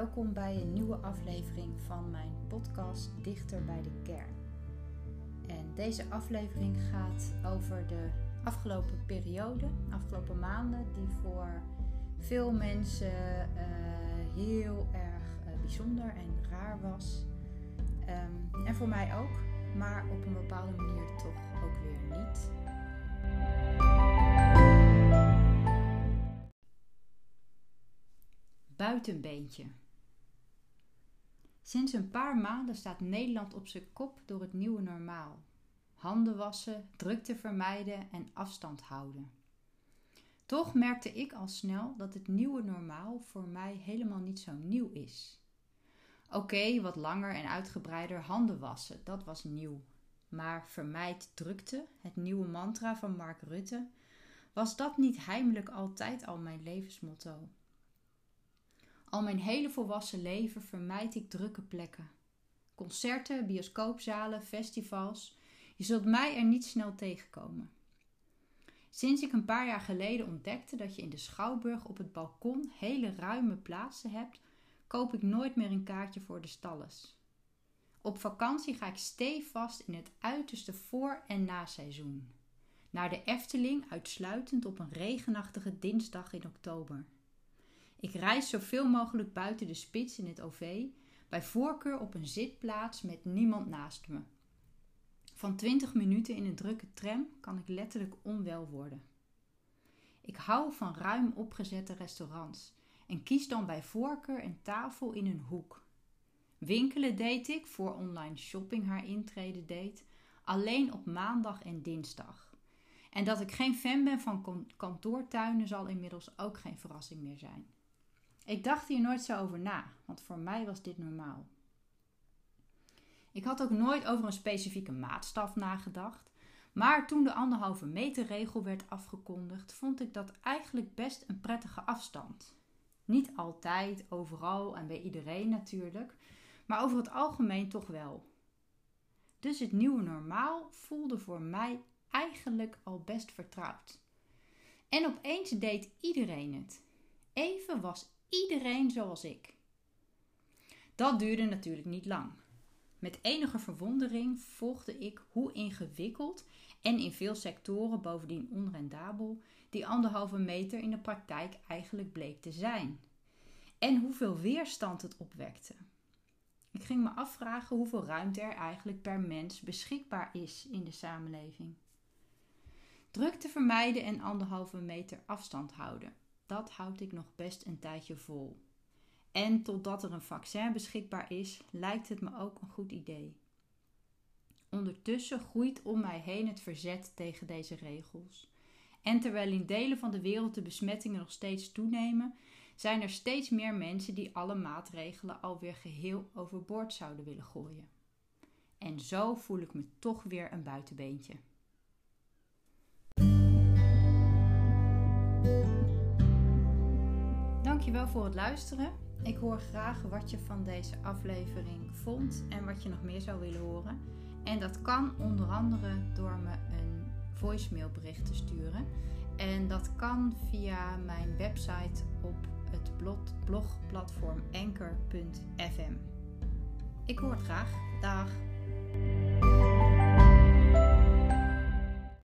Welkom bij een nieuwe aflevering van mijn podcast Dichter bij de Kern. En deze aflevering gaat over de afgelopen periode, afgelopen maanden, die voor veel mensen uh, heel erg uh, bijzonder en raar was. Um, en voor mij ook, maar op een bepaalde manier toch ook weer niet. Buitenbeentje. Sinds een paar maanden staat Nederland op zijn kop door het nieuwe normaal. Handen wassen, drukte vermijden en afstand houden. Toch merkte ik al snel dat het nieuwe normaal voor mij helemaal niet zo nieuw is. Oké, wat langer en uitgebreider handen wassen, dat was nieuw. Maar vermijd drukte, het nieuwe mantra van Mark Rutte, was dat niet heimelijk altijd al mijn levensmotto? Al mijn hele volwassen leven vermijd ik drukke plekken. Concerten, bioscoopzalen, festivals. Je zult mij er niet snel tegenkomen. Sinds ik een paar jaar geleden ontdekte dat je in de schouwburg op het balkon hele ruime plaatsen hebt, koop ik nooit meer een kaartje voor de stalles. Op vakantie ga ik stevast in het uiterste voor- en naseizoen. Naar de Efteling uitsluitend op een regenachtige dinsdag in oktober. Ik reis zoveel mogelijk buiten de spits in het OV, bij voorkeur op een zitplaats met niemand naast me. Van 20 minuten in een drukke tram kan ik letterlijk onwel worden. Ik hou van ruim opgezette restaurants en kies dan bij voorkeur een tafel in een hoek. Winkelen deed ik, voor online shopping haar intrede deed, alleen op maandag en dinsdag. En dat ik geen fan ben van kantoortuinen zal inmiddels ook geen verrassing meer zijn. Ik dacht hier nooit zo over na, want voor mij was dit normaal. Ik had ook nooit over een specifieke maatstaf nagedacht, maar toen de anderhalve meter regel werd afgekondigd, vond ik dat eigenlijk best een prettige afstand. Niet altijd, overal en bij iedereen natuurlijk, maar over het algemeen toch wel. Dus het nieuwe normaal voelde voor mij eigenlijk al best vertrouwd. En opeens deed iedereen het. Even was iedereen zoals ik. Dat duurde natuurlijk niet lang. Met enige verwondering volgde ik hoe ingewikkeld en in veel sectoren bovendien onrendabel die anderhalve meter in de praktijk eigenlijk bleek te zijn. En hoeveel weerstand het opwekte. Ik ging me afvragen hoeveel ruimte er eigenlijk per mens beschikbaar is in de samenleving. Drukte vermijden en anderhalve meter afstand houden dat houd ik nog best een tijdje vol. En totdat er een vaccin beschikbaar is, lijkt het me ook een goed idee. Ondertussen groeit om mij heen het verzet tegen deze regels. En terwijl in delen van de wereld de besmettingen nog steeds toenemen, zijn er steeds meer mensen die alle maatregelen alweer geheel overboord zouden willen gooien. En zo voel ik me toch weer een buitenbeentje. Dankjewel voor het luisteren. Ik hoor graag wat je van deze aflevering vond en wat je nog meer zou willen horen. En dat kan onder andere door me een voicemailbericht te sturen. En dat kan via mijn website op het blogplatform anchor.fm. Ik hoor het graag. Dag!